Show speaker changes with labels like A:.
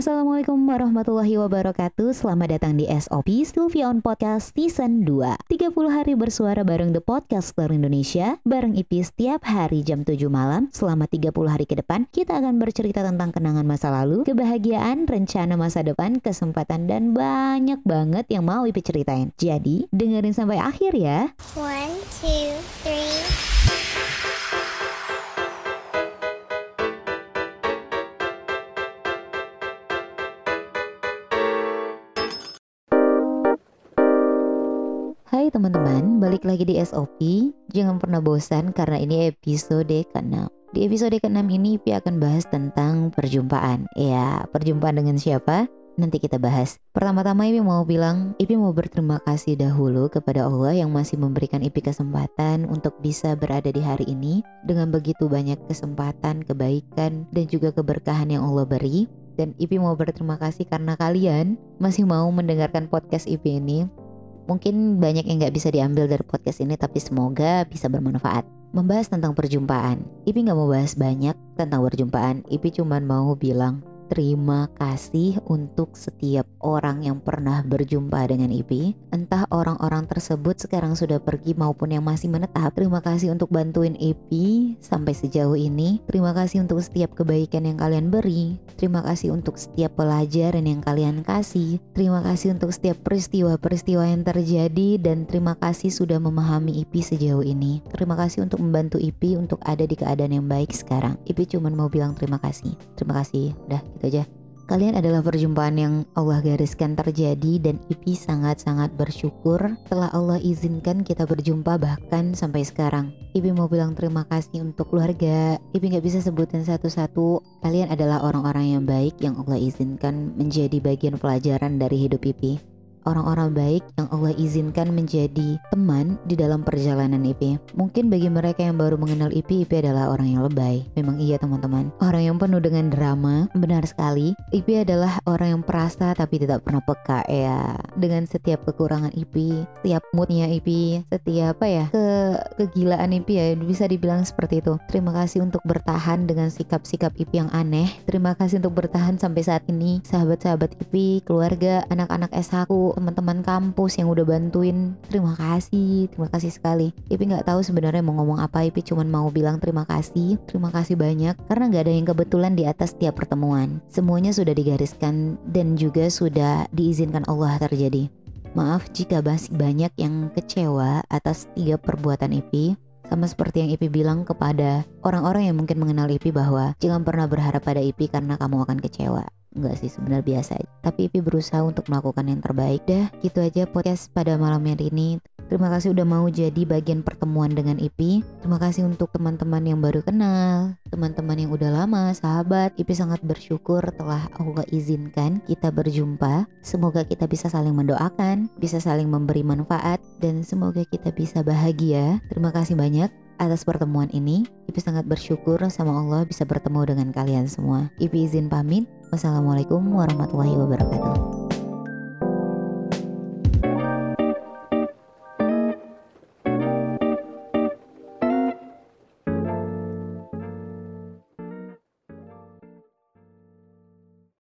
A: Assalamualaikum warahmatullahi wabarakatuh. Selamat datang di SOP Sylvia on Podcast Season 2 30 hari bersuara bareng The Podcaster Indonesia. Bareng IP setiap hari jam 7 malam. Selama 30 hari ke depan Kita akan bercerita tentang kenangan masa lalu Kebahagiaan, rencana masa depan, kesempatan Dan banyak banget yang mau IP ceritain. Jadi dengerin sampai akhir ya.
B: One, two, three.
A: Hai teman-teman, balik lagi di SOP. Jangan pernah bosan karena ini episode ke-6. Di episode ke-6 ini Ipi akan bahas tentang perjumpaan. Ya, perjumpaan dengan siapa? Nanti kita bahas. Pertama-tama Ipi mau bilang, Ipi mau berterima kasih dahulu kepada Allah yang masih memberikan Ipi kesempatan untuk bisa berada di hari ini dengan begitu banyak kesempatan, kebaikan, dan juga keberkahan yang Allah beri. Dan Ipi mau berterima kasih karena kalian masih mau mendengarkan podcast Ipi ini Mungkin banyak yang nggak bisa diambil dari podcast ini, tapi semoga bisa bermanfaat. Membahas tentang perjumpaan. Ipi nggak mau bahas banyak tentang perjumpaan. Ipi cuma mau bilang terima kasih untuk setiap orang yang pernah berjumpa dengan Ipi. Entah orang-orang tersebut sekarang sudah pergi maupun yang masih menetap. Terima kasih untuk bantuin Ipi sampai sejauh ini. Terima kasih untuk setiap kebaikan yang kalian beri. Terima kasih untuk setiap pelajaran yang kalian kasih. Terima kasih untuk setiap peristiwa-peristiwa yang terjadi dan terima kasih sudah memahami Ipi sejauh ini. Terima kasih untuk membantu Ipi untuk ada di keadaan yang baik sekarang. Ipi cuma mau bilang terima kasih. Terima kasih. Udah gitu aja. Kalian adalah perjumpaan yang Allah gariskan terjadi dan Ipi sangat-sangat bersyukur telah Allah izinkan kita berjumpa bahkan sampai sekarang. Ipi mau bilang terima kasih untuk keluarga. Ipi nggak bisa sebutin satu-satu. Kalian adalah orang-orang yang baik yang Allah izinkan menjadi bagian pelajaran dari hidup Ipi orang-orang baik yang Allah izinkan menjadi teman di dalam perjalanan IP. Mungkin bagi mereka yang baru mengenal IP, IP adalah orang yang lebay. Memang iya teman-teman. Orang yang penuh dengan drama, benar sekali. IP adalah orang yang perasa tapi tidak pernah peka ya. Dengan setiap kekurangan IP, setiap moodnya IP, setiap apa ya, ke kegilaan IP ya, bisa dibilang seperti itu. Terima kasih untuk bertahan dengan sikap-sikap IP yang aneh. Terima kasih untuk bertahan sampai saat ini, sahabat-sahabat IP, keluarga, anak-anak SH teman-teman kampus yang udah bantuin. Terima kasih terima kasih sekali. Ipi nggak tahu sebenarnya mau ngomong apa Ipi cuma mau bilang terima kasih. Terima kasih banyak karena nggak ada yang kebetulan di atas tiap pertemuan. Semuanya sudah digariskan dan juga sudah diizinkan Allah terjadi. Maaf jika masih banyak yang kecewa atas tiga perbuatan Ipi. Sama seperti yang Ipi bilang kepada orang-orang yang mungkin mengenal Ipi bahwa jangan pernah berharap pada Ipi karena kamu akan kecewa Enggak sih sebenarnya biasa aja. Tapi Ipi berusaha untuk melakukan yang terbaik dah. Gitu aja podcast pada malam hari ini. Terima kasih udah mau jadi bagian pertemuan dengan Ipi. Terima kasih untuk teman-teman yang baru kenal, teman-teman yang udah lama, sahabat. Ipi sangat bersyukur telah Allah izinkan kita berjumpa. Semoga kita bisa saling mendoakan, bisa saling memberi manfaat, dan semoga kita bisa bahagia. Terima kasih banyak atas pertemuan ini. Ipi sangat bersyukur sama Allah bisa bertemu dengan kalian semua. Ipi izin pamit. Wassalamualaikum warahmatullahi wabarakatuh.